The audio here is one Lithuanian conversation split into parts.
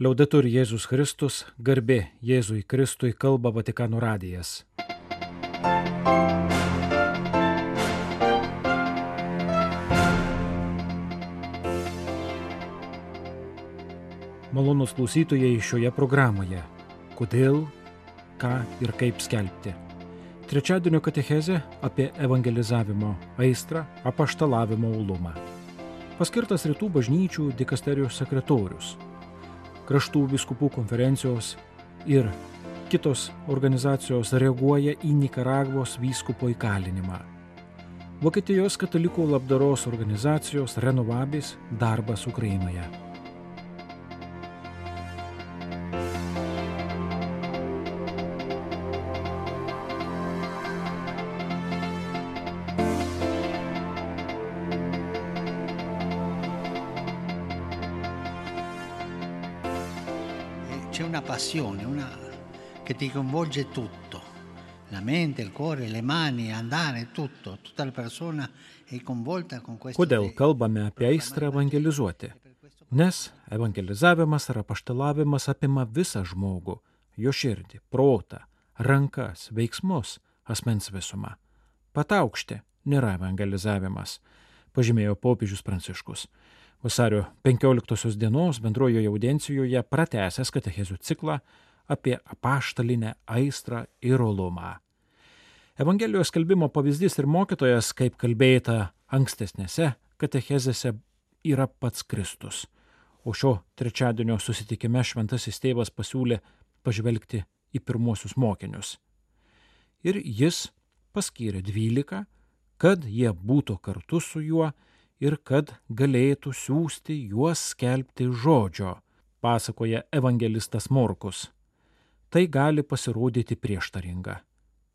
Liaudetur Jėzus Kristus, garbė Jėzui Kristui kalba Vatikano radijas. Malonus klausytojai šioje programoje. Kodėl, ką ir kaip skelbti. Trečiadienio katechezė apie evangelizavimo aistrą, apaštalavimo ulumą. Paskirtas rytų bažnyčių dikasterijos sekretorius, kraštų viskupų konferencijos ir kitos organizacijos reaguoja į Nikaragvos vyskupo įkalinimą. Vokietijos katalikų labdaros organizacijos Renovabis darbas Ukrainoje. Che ti coinvolge tutto, la mente, il cuore, le mani, andare, tutto, tutta la persona è coinvolta con questo. Kodėl kalbame apie aistrą evangelizuoti? Nes evangelizavimas ar apaštalavimas apima visą žmogų, jo širdį, protą, rankas, veiksmus, asmens visumą. Pataukštė nėra evangelizavimas, pažymėjo popiežius Pranciškus. Vasario 15 dienos bendrojoje audiencijoje pratęsęs katechezių ciklą apie apaštalinę aistrą ir olumą. Evangelijos skelbimo pavyzdys ir mokytojas, kaip kalbėta ankstesnėse katechezėse, yra pats Kristus. O šio trečiadienio susitikime šventasis tėvas pasiūlė pažvelgti į pirmosius mokinius. Ir jis paskyrė dvylika, kad jie būtų kartu su juo ir kad galėtų siūsti juos skelbti žodžio, pasakoja evangelistas Morkus. Tai gali pasirodyti prieštaringa.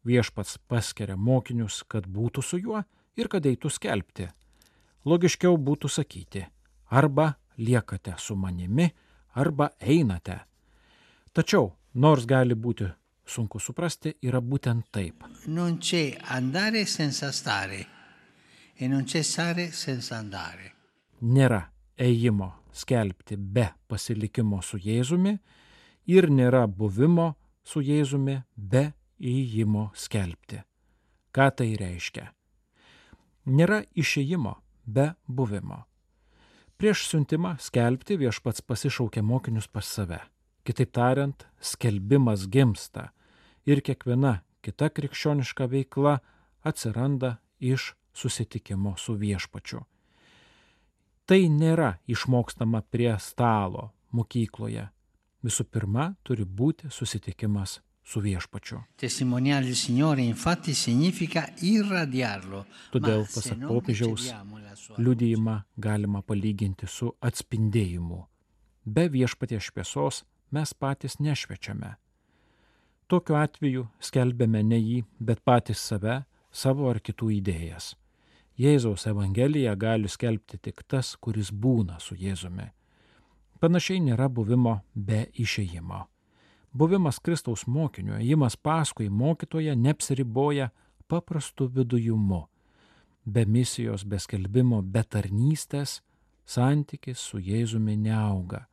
Viešpats paskiria mokinius, kad būtų su juo ir kad eitų skelbti. Logiškiau būtų sakyti, arba liekate su manimi, arba einate. Tačiau, nors gali būti sunku suprasti, yra būtent taip. Non c'è andare senza stare e non c'è stare senza andare. Nėra ėjimo skelbti be pasilikimo su Jėzumi ir nėra buvimo su Jėzumi be įėjimo skelbti. Ką tai reiškia? Nėra išėjimo be buvimo. Prieš siuntimą skelbti viešpats pasišaukė mokinius pas save. Kitaip tariant, skelbimas gimsta ir kiekviena kita krikščioniška veikla atsiranda iš susitikimo su viešpačiu. Tai nėra išmokstama prie stalo mokykloje. Visų pirma, turi būti susitikimas su viešpačiu. Todėl, pasak popiežiaus, liudijimą galima palyginti su atspindėjimu. Be viešpaties šviesos mes patys nešvečiame. Tokiu atveju skelbėme ne jį, bet patys save, savo ar kitų idėjas. Jėzaus Evangeliją gali skelbti tik tas, kuris būna su Jėzumi. Panašiai nėra buvimo be išėjimo. Buvimas Kristaus mokiniu, ėjimas paskui mokytoje neapsiriboja paprastu vidujumu. Be misijos, be skelbimo, be tarnystės santykis su Jėzumi neauga.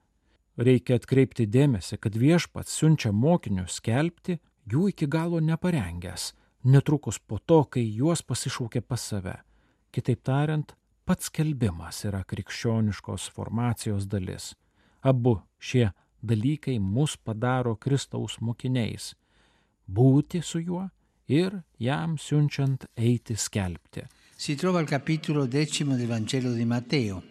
Reikia atkreipti dėmesį, kad viešpats siunčia mokinius skelbti, jų iki galo neparengęs, netrukus po to, kai juos pasišaukė pas save. Kitaip tariant, pats skelbimas yra krikščioniškos formacijos dalis. Abu šie dalykai mus padaro Kristaus mokiniais - būti su juo ir jam siunčiant eiti skelbti. Si trova al capitolo decimo del Vangelo di Matteo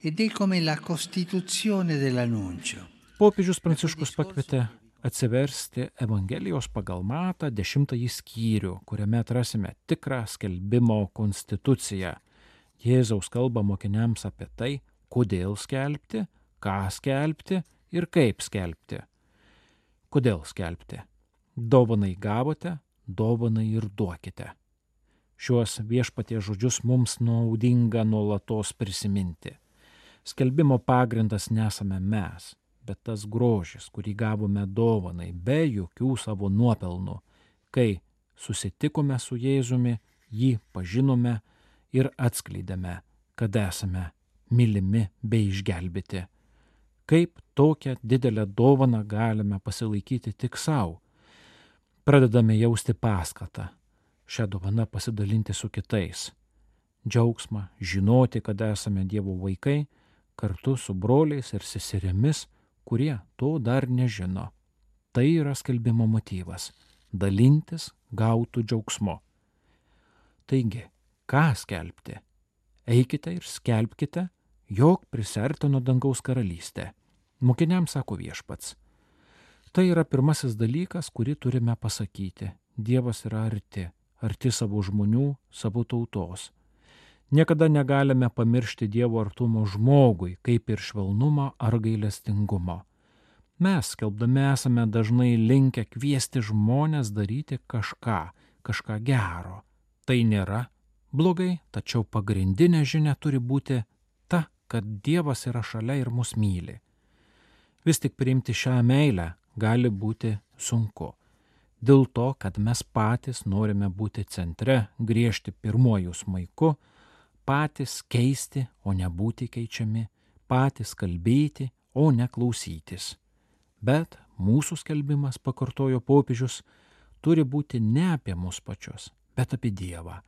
ed è come la costituzione dell'annuncio. Popiežius Pranciškus pakvietė atsiversti Evangelijos pagal matą dešimtąjį skyrių, kuriame atrasime tikrą skelbimo konstituciją. Jėzaus kalba mokiniams apie tai, kodėl skelbti, ką skelbti ir kaip skelbti. Kodėl skelbti? Dovanai gavote, dovanai ir duokite. Šiuos viešpatie žodžius mums naudinga nuolatos prisiminti. Skelbimo pagrindas nesame mes, bet tas grožis, kurį gavome dovanai be jokių savo nuopelnų, kai susitikome su Jėzumi, jį pažinome ir atskleidėme, kad esame mylimi bei išgelbėti. Kaip tokią didelę dovaną galime pasilaikyti tik savo. Pradedame jausti paskatą šią dovaną pasidalinti su kitais. Džiaugsmą žinoti, kad esame Dievo vaikai, kartu su broliais ir seserimis, kurie to dar nežino. Tai yra skelbimo motyvas - dalintis gautų džiaugsmu. Taigi, ką skelbti? Eikite ir skelbkite, jog prisertino dangaus karalystė. Mokiniams sako viešpats. Tai yra pirmasis dalykas, kurį turime pasakyti. Dievas yra arti, arti savo žmonių, savo tautos. Niekada negalime pamiršti Dievo artumo žmogui, kaip ir švelnumo ar gailestingumo. Mes, skelbdami, esame dažnai linkę kviesti žmonės daryti kažką, kažką gero. Tai nėra blogai, tačiau pagrindinė žinia turi būti ta, kad Dievas yra šalia ir mus myli. Vis tik priimti šią meilę gali būti sunku. Dėl to, kad mes patys norime būti centre, griežti pirmojų smaiku, patys keisti, o ne būti keičiami, patys kalbėti, o ne klausytis. Bet mūsų skelbimas, pakartojo popiežius, turi būti ne apie mus pačius, bet apie Dievą,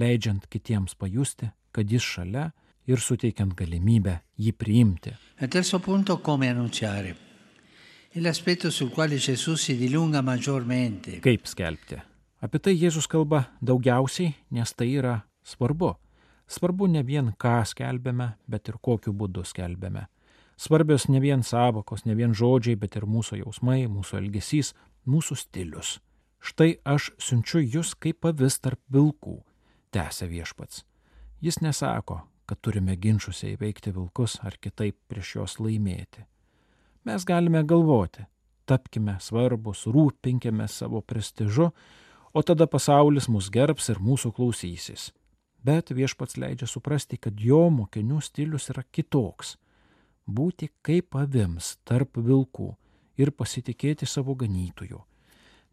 leidžiant kitiems pajusti, kad jis šalia ir suteikiant galimybę jį priimti. Punto. Kaip skelbti? Apie tai Jėzus kalba daugiausiai, nes tai yra svarbu. Svarbu ne vien ką skelbėme, bet ir kokiu būdu skelbėme. Svarbios ne vien savokos, ne vien žodžiai, bet ir mūsų jausmai, mūsų elgesys, mūsų stilius. Štai aš siunčiu jūs kaip pavis tarp vilkų, tęsė viešpats. Jis nesako, kad turime ginčiuose įveikti vilkus ar kitaip prieš juos laimėti. Mes galime galvoti, tapkime svarbus, rūpinkime savo prestižu, o tada pasaulis mus gerbs ir mūsų klausysis. Bet viešpats leidžia suprasti, kad jo mokinių stilius yra kitoks - būti kaip avims tarp vilkų ir pasitikėti savo ganytoju.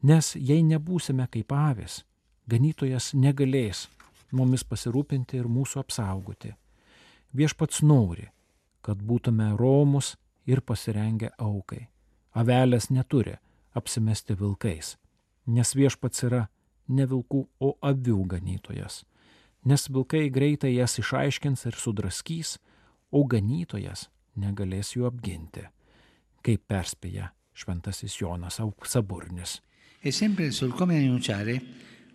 Nes jei nebūsime kaip avis, ganytojas negalės mumis pasirūpinti ir mūsų apsaugoti. Viešpats nori, kad būtume romus ir pasirengę aukai. Avelės neturi apsimesti vilkais, nes viešpats yra ne vilkų, o avių ganytojas. Nes vilkai greitai jas išaiškins ir sudraskys, o ganytojas negalės jų apginti, kaip perspėja šventasis Jonas Auksaburnis. E sempre sul come annunciare,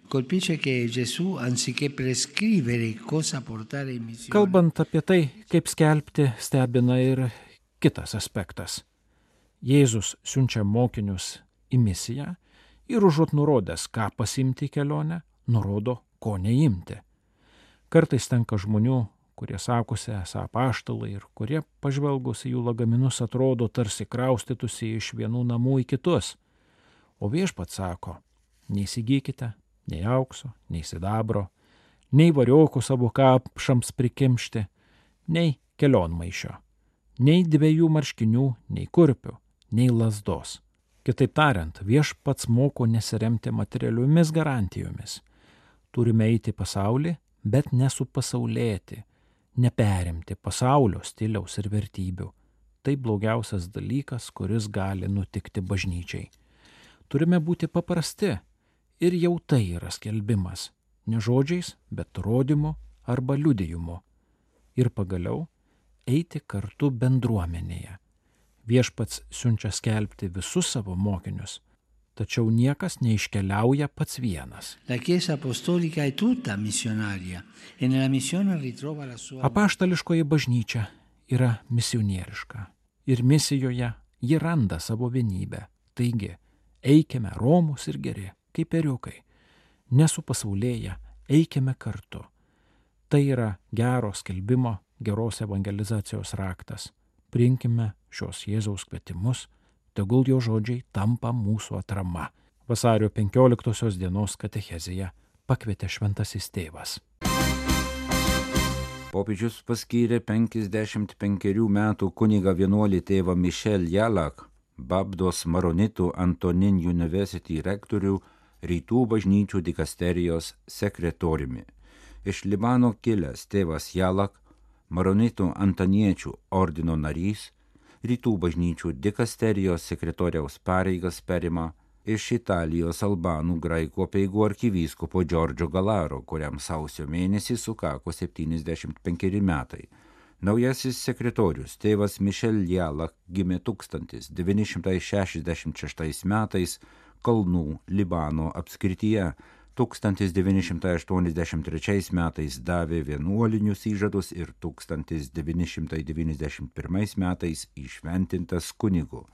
colpisce che Gesù, anziché prescrivere cosa portare in missione, Kalbant apie tai, kaip skelbti, stebina ir kitas aspektas. Jėzus siunčia mokinius į misiją ir užuot nurodęs, ką pasimti kelionę, nurodo, ko neimti. Kartais tenka žmonių, kurie sakosi esą paštalai ir kurie pažvelgus į jų lagaminus atrodo tarsi kraustytųsi iš vienų namų į kitus. O viešpat sako, neįsigykite nei aukso, nei sidabro, nei variokų savo kapšams prikimšti, nei kelionmaišio nei dviejų marškinių, nei kurpių, nei lasdos. Kitaip tariant, viešpats moko nesiremti materialiomis garantijomis. Turime eiti į pasaulį, bet nesupasaulėti, neperimti pasaulio stiliaus ir vertybių. Tai blogiausias dalykas, kuris gali nutikti bažnyčiai. Turime būti paprasti ir jau tai yra skelbimas. Ne žodžiais, bet rodymu arba liudijimu. Ir pagaliau eiti kartu bendruomenėje. Viešpats siunčia skelbti visus savo mokinius, tačiau niekas neiškeliauja pats vienas. E Apaštališkoji bažnyčia yra misionieriška ir misijoje ji randa savo vienybę. Taigi, eikime romus ir geri, kaip periukai. Nesupasaulėję, eikime kartu. Tai yra gero skelbimo geros evangelizacijos raktas. Priimkime šios Jėzaus kvietimus, tegul jo žodžiai tampa mūsų atrama. Vasario 15 dienos katechezėje pakvietė šventasis tėvas. Popiežius paskyrė 55 metų kuniga vienuolį tėvą Mišel Jalak, Babdos Maronitų Antonin University rektorių rytų bažnyčių dikasterijos sekretoriumi. Iš Libano kilęs tėvas Jalak Maronitų Antaniečių ordino narys, Rytų bažnyčių dikasterijos sekretoriaus pareigas perima iš Italijos albanų graikų peigų arkivyskupo Džordžo Galaro, kuriam sausio mėnesį sukako 75 metai. Naujasis sekretorius tėvas Mišel Jalak gimė 1966 metais Kalnų Libano apskrityje 1983 metais davė vienuolinius įžadus ir 1991 metais išventintas kunigu.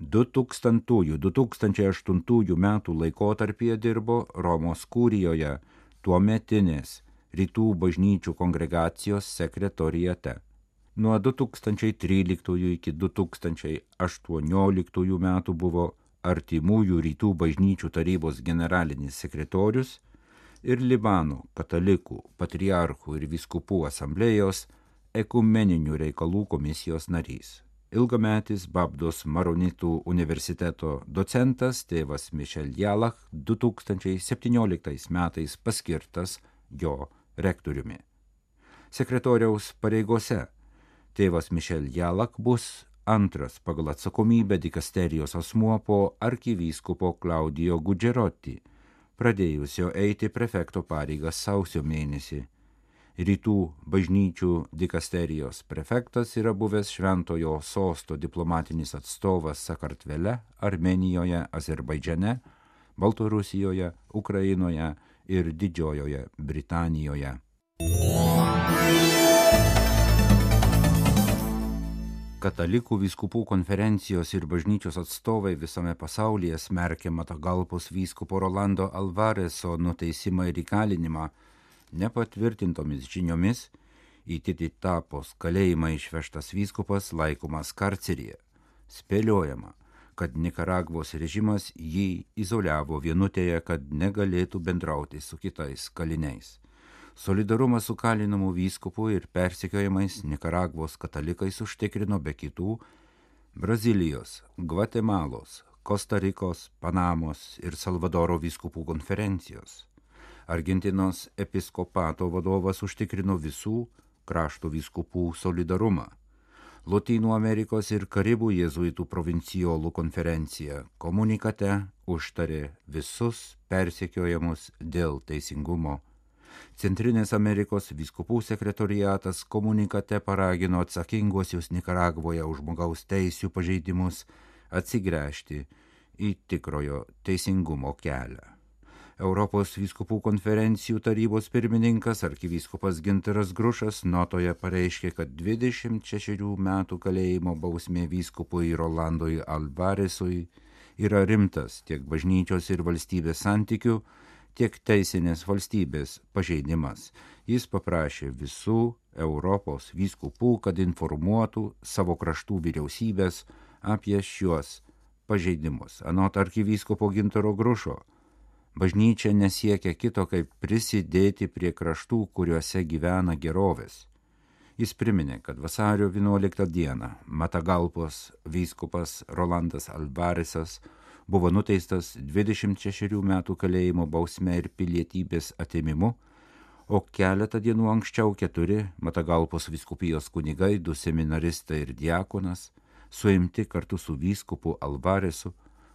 2000-2008 metų laikotarpyje dirbo Romos kūrijoje tuometinės rytų bažnyčių kongregacijos sekretorijate. Nuo 2013 iki 2018 metų buvo artimųjų rytų bažnyčių tarybos generalinis sekretorius ir Libano katalikų, patriarchų ir viskupų asamblėjos ekumeninių reikalų komisijos narys. Ilgametis Babdos Maronitų universiteto docentas tėvas Mišel Jalach 2017 metais paskirtas jo rektoriumi. Sekretoriaus pareigose tėvas Mišel Jalach bus antras pagal atsakomybę dikasterijos asmuo po arkivyskupo Klaudijo Gudžeroti, pradėjusio eiti prefekto pareigas sausio mėnesį. Rytų bažnyčių dikasterijos prefektas yra buvęs Šventojo sosto diplomatinis atstovas Sakartvele, Armenijoje, Azerbaidžiane, Baltarusijoje, Ukrainoje ir Didžiojoje Britanijoje. Katalikų vyskupų konferencijos ir bažnyčios atstovai visame pasaulyje smerkia Matagalpos vyskupo Rolando Alvareso nuteisimą ir įkalinimą nepatvirtintomis žiniomis į Tititapos kalėjimą išvežtas vyskupas laikomas karceryje. Spėliojama, kad Nikaragvos režimas jį izoliavo vienutėje, kad negalėtų bendrauti su kitais kaliniais solidarumą su kalinamu vyskupu ir persekiojimais Nikaragvos katalikais užtikrino be kitų Brazilijos, Gvatemalos, Kostarikos, Panamos ir Salvadoro vyskupų konferencijos. Argentinos episkopato vadovas užtikrino visų krašto vyskupų solidarumą. Lotynų Amerikos ir Karibų jėzuitų provincijolų konferencija komunikate užtarė visus persekiojamus dėl teisingumo Centrinės Amerikos viskupų sekretoriatas komunikate paragino atsakinguosius Nikaragvoje už žmogaus teisų pažeidimus atsigręžti į tikrojo teisingumo kelią. Europos vyskupų konferencijų tarybos pirmininkas arkivyskupas Ginteras Grušas notoje pareiškė, kad 26 metų kalėjimo bausmė vyskupui Rolandui Alvaresui yra rimtas tiek bažnyčios ir valstybės santykių, tiek teisinės valstybės pažeidimas. Jis paprašė visų Europos vyskupų, kad informuotų savo kraštų vyriausybės apie šiuos pažeidimus. Anot arkivyskupo Gintaro Grušo, bažnyčia nesiekia kito kaip prisidėti prie kraštų, kuriuose gyvena gerovės. Jis priminė, kad vasario 11 dieną Matagalpos vyskupas Rolandas Alvarisas buvo nuteistas 26 metų kalėjimo bausme ir pilietybės atimimu, o keletą dienų anksčiau keturi Matagalpos viskupijos kunigai, du seminaristai ir diakonas, suimti kartu su vyskupu Alvaresu,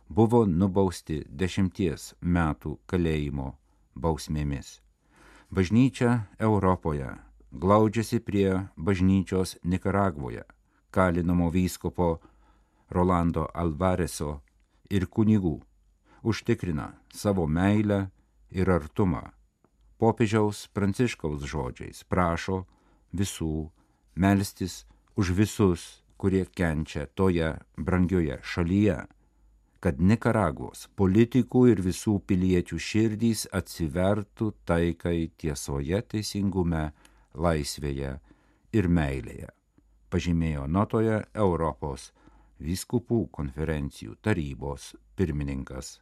buvo nubausti dešimties metų kalėjimo bausmėmis. Bažnyčia Europoje glaudžiasi prie bažnyčios Nikaragvoje, kalinamo vyskupo Rolando Alvareso ir kunigų, užtikrina savo meilę ir artumą. Popiežiaus Pranciškaus žodžiais prašo visų melstis už visus, kurie kenčia toje brangioje šalyje, kad Nikaragvos politikų ir visų piliečių širdys atsivertų taikai tiesoje, teisingume, laisvėje ir meilėje, pažymėjo notoje Europos vyskupų konferencijų tarybos pirmininkas.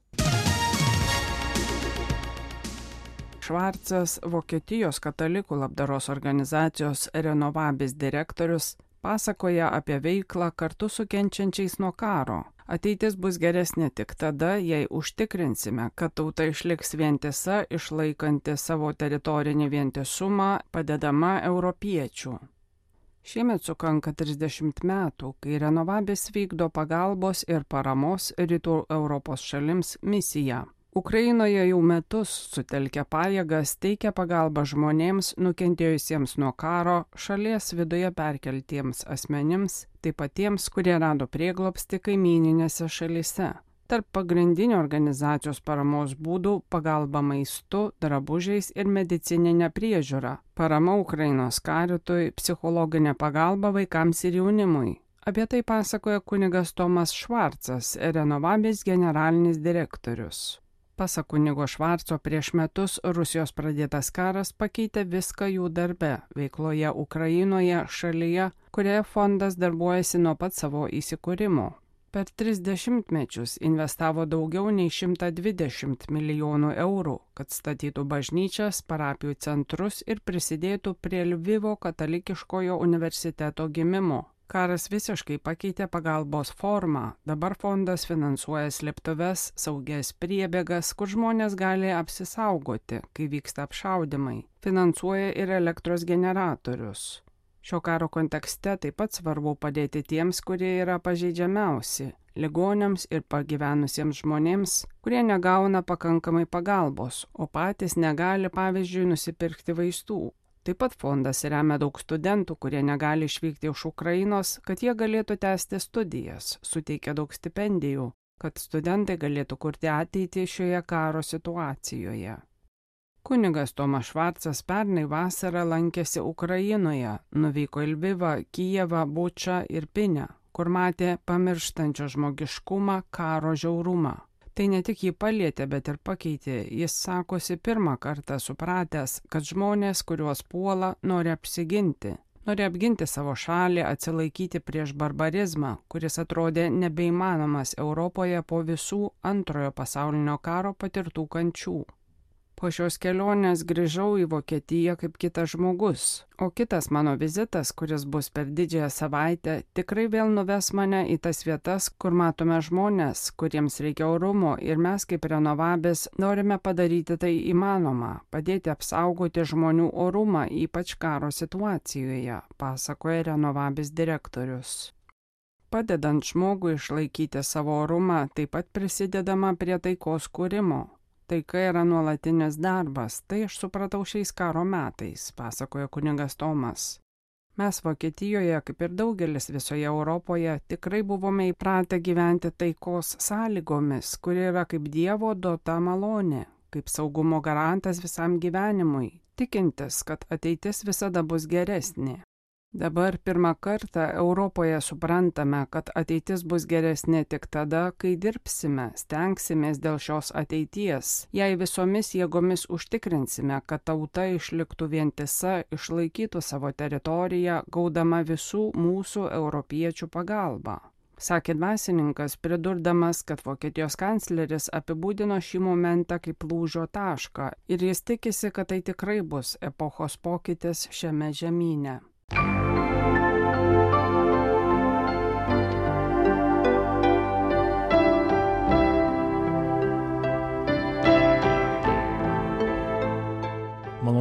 Švarcas, Vokietijos katalikų labdaros organizacijos Renovabis direktorius, pasakoja apie veiklą kartu su kenčiančiais nuo karo. Ateitis bus geresnė tik tada, jei užtikrinsime, kad tauta išliks vientisa, išlaikanti savo teritorinį vientisumą, padedama europiečių. Šiemet sukanka 30 metų, kai Renovabis vykdo pagalbos ir paramos rytų Europos šalims misiją. Ukrainoje jau metus sutelkia pajėgas, teikia pagalbą žmonėms nukentėjusiems nuo karo, šalies viduje perkeltiems asmenims, taip pat tiems, kurie rado prieglopsti kaimininėse šalise. Tarp pagrindinių organizacijos paramos būdų - pagalba maistu, drabužiais ir medicininė priežiūra, parama Ukrainos karitui, psichologinė pagalba vaikams ir jaunimui. Apie tai pasakoja kunigas Tomas Švarcas, Renovabės generalinis direktorius. Pasak kunigo Švarco prieš metus Rusijos pradėtas karas pakeitė viską jų darbe, veikloje Ukrainoje, šalyje, kurioje fondas darbuojasi nuo pat savo įsikūrimo. Per tris dešimtmečius investavo daugiau nei 120 milijonų eurų, kad statytų bažnyčias, parapijų centrus ir prisidėtų prie Lvivo katalikiškojo universiteto gimimo. Karas visiškai pakeitė pagalbos formą. Dabar fondas finansuoja slėptuves, saugias priebėgas, kur žmonės gali apsisaugoti, kai vyksta apšaudimai. Finansuoja ir elektros generatorius. Šio karo kontekste taip pat svarbu padėti tiems, kurie yra pažeidžiamiausi - ligonėms ir pagyvenusiems žmonėms, kurie negauna pakankamai pagalbos, o patys negali, pavyzdžiui, nusipirkti vaistų. Taip pat fondas remia daug studentų, kurie negali išvykti iš Ukrainos, kad jie galėtų tęsti studijas, suteikia daug stipendijų, kad studentai galėtų kurti ateitį šioje karo situacijoje. Kunigas Tomas Švarcas pernai vasarą lankėsi Ukrainoje, nuvyko į Lvivą, Kijevą, Bučą ir Pinę, kur matė pamirštančio žmogiškumą, karo žiaurumą. Tai ne tik jį palėtė, bet ir pakeitė. Jis sakosi pirmą kartą supratęs, kad žmonės, kuriuos puola, nori apsiginti. Nori apginti savo šalį, atsilaikyti prieš barbarizmą, kuris atrodė nebeįmanomas Europoje po visų antrojo pasaulinio karo patirtų kančių. Po šios kelionės grįžau į Vokietiją kaip kitas žmogus, o kitas mano vizitas, kuris bus per didžiąją savaitę, tikrai vėl nuves mane į tas vietas, kur matome žmonės, kuriems reikia orumo ir mes kaip renovabės norime padaryti tai įmanoma, padėti apsaugoti žmonių orumą, ypač karo situacijoje, pasakoja renovabės direktorius. Padedant žmogui išlaikyti savo orumą, taip pat prisidedama prie taikos kūrimo taika yra nuolatinis darbas, tai aš supratau šiais karo metais, pasakoja kuningas Tomas. Mes Vokietijoje, kaip ir daugelis visoje Europoje, tikrai buvome įpratę gyventi taikos sąlygomis, kuri yra kaip Dievo duota malonė, kaip saugumo garantas visam gyvenimui, tikintis, kad ateitis visada bus geresnė. Dabar pirmą kartą Europoje suprantame, kad ateitis bus geresnė tik tada, kai dirbsime, stengsimės dėl šios ateities, jei visomis jėgomis užtikrinsime, kad tauta išliktų vientisa, išlaikytų savo teritoriją, gaudama visų mūsų europiečių pagalbą. Sakė dvasininkas, pridurdamas, kad Vokietijos kancleris apibūdino šį momentą kaip lūžio tašką ir jis tikisi, kad tai tikrai bus epochos pokytis šiame žemynė.